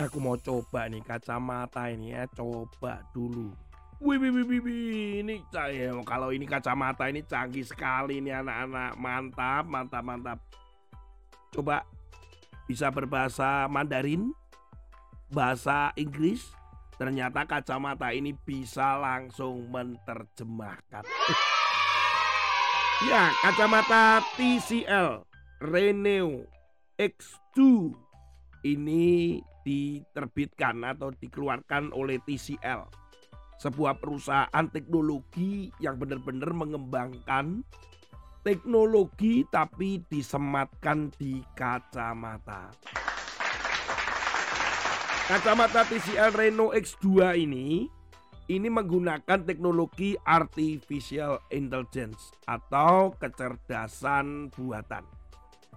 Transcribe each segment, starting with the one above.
Aku mau coba nih kacamata ini ya, coba dulu. Wih, wih, wih, wih, ini saya kalau ini kacamata ini canggih sekali nih anak-anak. Mantap, mantap, mantap. Coba bisa berbahasa Mandarin, bahasa Inggris. Ternyata kacamata ini bisa langsung menerjemahkan. ya, kacamata TCL Reneo X2 ini diterbitkan atau dikeluarkan oleh TCL sebuah perusahaan teknologi yang benar-benar mengembangkan teknologi tapi disematkan di kacamata. Kacamata TCL Reno X2 ini ini menggunakan teknologi artificial intelligence atau kecerdasan buatan.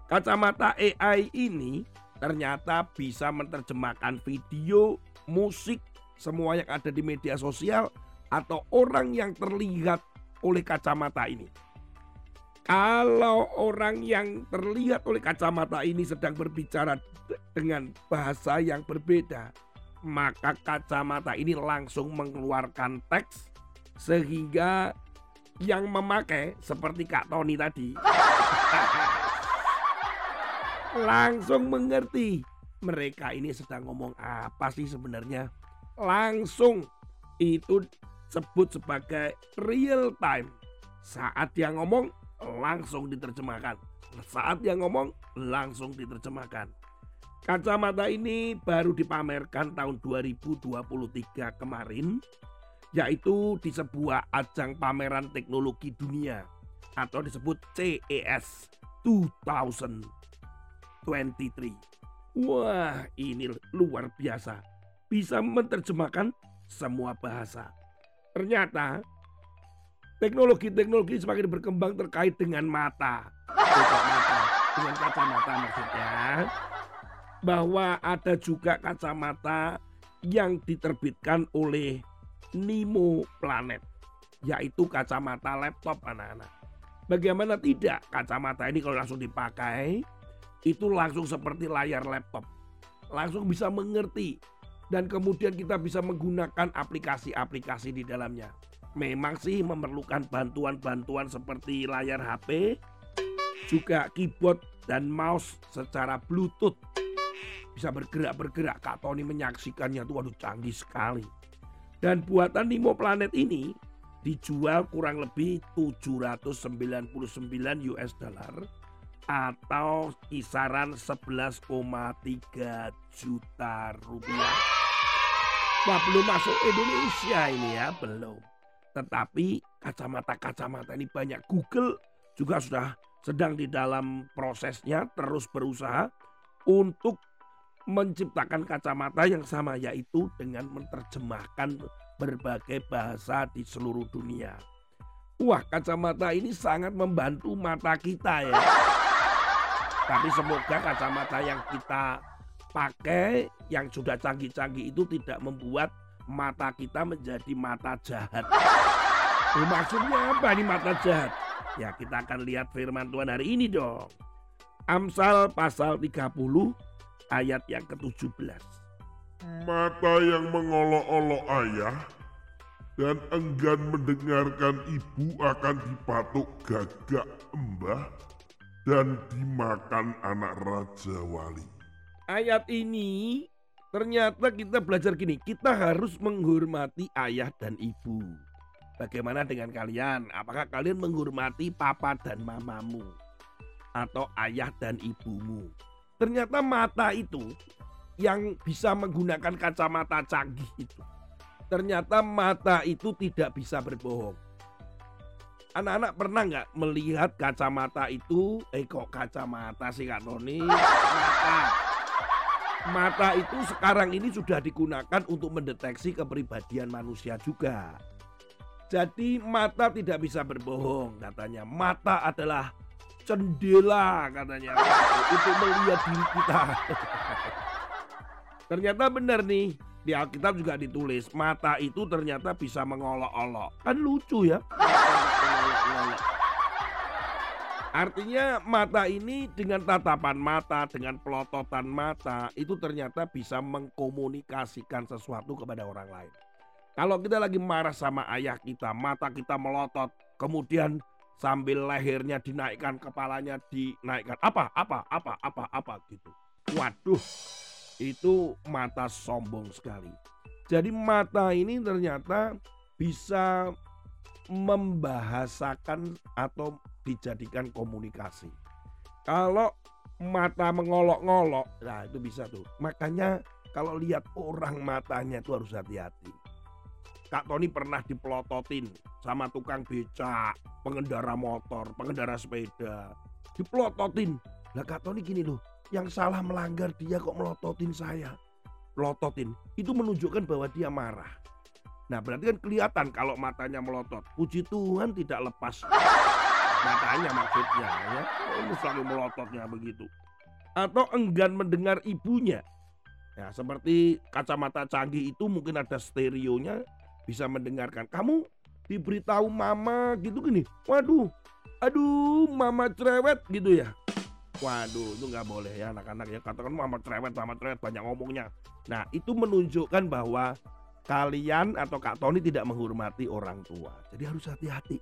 Kacamata AI ini ternyata bisa menerjemahkan video, musik, semua yang ada di media sosial atau orang yang terlihat oleh kacamata ini. Kalau orang yang terlihat oleh kacamata ini sedang berbicara dengan bahasa yang berbeda, maka kacamata ini langsung mengeluarkan teks sehingga yang memakai seperti Kak Tony tadi langsung mengerti mereka ini sedang ngomong apa sih sebenarnya langsung itu sebut sebagai real time. Saat dia ngomong langsung diterjemahkan. Saat dia ngomong langsung diterjemahkan. Kacamata ini baru dipamerkan tahun 2023 kemarin yaitu di sebuah ajang pameran teknologi dunia atau disebut CES 2023. Wah, ini luar biasa bisa menerjemahkan semua bahasa. Ternyata teknologi-teknologi semakin berkembang terkait dengan mata. mata, dengan kacamata maksudnya. Bahwa ada juga kacamata yang diterbitkan oleh Nimo Planet. Yaitu kacamata laptop anak-anak. Bagaimana tidak kacamata ini kalau langsung dipakai itu langsung seperti layar laptop. Langsung bisa mengerti dan kemudian kita bisa menggunakan aplikasi-aplikasi di dalamnya. Memang sih memerlukan bantuan-bantuan seperti layar HP, juga keyboard dan mouse secara Bluetooth. Bisa bergerak-bergerak. Kak Tony menyaksikannya tuh waduh canggih sekali. Dan buatan Nimo Planet ini dijual kurang lebih 799 US dollar atau kisaran 11,3 juta rupiah. Wah belum masuk Indonesia ini ya, belum. Tetapi kacamata-kacamata ini banyak. Google juga sudah sedang di dalam prosesnya terus berusaha untuk menciptakan kacamata yang sama yaitu dengan menerjemahkan berbagai bahasa di seluruh dunia. Wah, kacamata ini sangat membantu mata kita ya. Tapi semoga kacamata yang kita pakai yang sudah canggih-canggih itu tidak membuat mata kita menjadi mata jahat. Oh, maksudnya apa nih mata jahat? Ya kita akan lihat firman Tuhan hari ini dong. Amsal pasal 30 ayat yang ke-17. Mata yang mengolok-olok ayah dan enggan mendengarkan ibu akan dipatuk gagak embah dan dimakan anak raja wali ayat ini ternyata kita belajar gini, kita harus menghormati ayah dan ibu. Bagaimana dengan kalian? Apakah kalian menghormati papa dan mamamu? Atau ayah dan ibumu? Ternyata mata itu yang bisa menggunakan kacamata canggih itu. Ternyata mata itu tidak bisa berbohong. Anak-anak pernah nggak melihat kacamata itu? Eh kok kacamata sih Kak Tony? Mata mata itu sekarang ini sudah digunakan untuk mendeteksi kepribadian manusia juga. Jadi mata tidak bisa berbohong katanya. Mata adalah cendela katanya untuk melihat diri kita. ternyata benar nih di Alkitab juga ditulis mata itu ternyata bisa mengolok-olok. Kan lucu ya. Artinya mata ini dengan tatapan mata, dengan pelototan mata itu ternyata bisa mengkomunikasikan sesuatu kepada orang lain. Kalau kita lagi marah sama ayah kita, mata kita melotot, kemudian sambil lehernya dinaikkan, kepalanya dinaikkan, apa, apa, apa, apa, apa gitu. Waduh, itu mata sombong sekali. Jadi mata ini ternyata bisa membahasakan atau dijadikan komunikasi. Kalau mata mengolok-ngolok, nah itu bisa tuh. Makanya kalau lihat orang matanya itu harus hati-hati. Kak Tony pernah dipelototin sama tukang becak, pengendara motor, pengendara sepeda. Dipelototin. Lah Kak Tony gini loh, yang salah melanggar dia kok melototin saya. Melototin, itu menunjukkan bahwa dia marah. Nah berarti kan kelihatan kalau matanya melotot. Puji Tuhan tidak lepas matanya maksudnya ya. Ini selalu melototnya begitu. Atau enggan mendengar ibunya. Ya seperti kacamata canggih itu mungkin ada stereonya bisa mendengarkan. Kamu diberitahu mama gitu gini. Waduh, aduh mama cerewet gitu ya. Waduh, itu nggak boleh ya anak-anak ya. Katakan mama cerewet, mama cerewet banyak ngomongnya. Nah, itu menunjukkan bahwa kalian atau Kak Tony tidak menghormati orang tua. Jadi harus hati-hati.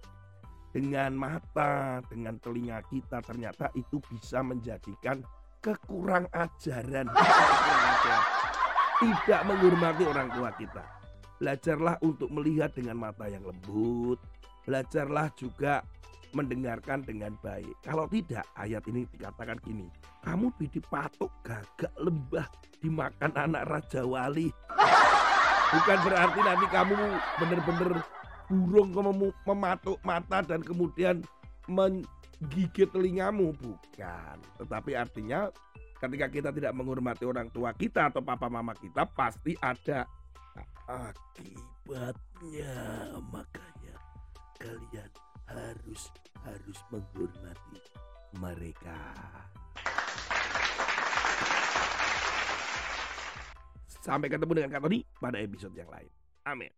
Dengan mata, dengan telinga kita ternyata itu bisa menjadikan kekurang ajaran. Tidak menghormati orang tua kita. Belajarlah untuk melihat dengan mata yang lembut. Belajarlah juga mendengarkan dengan baik. Kalau tidak, ayat ini dikatakan gini. Kamu dipatok gagak lembah dimakan anak Raja Wali. Bukan berarti nanti kamu benar-benar burung kamu mematuk mata dan kemudian menggigit telingamu. Bukan. Tetapi artinya ketika kita tidak menghormati orang tua kita atau papa mama kita pasti ada akibatnya. Makanya kalian harus harus menghormati mereka. Sampai ketemu dengan Kak Tony pada episode yang lain. Amin.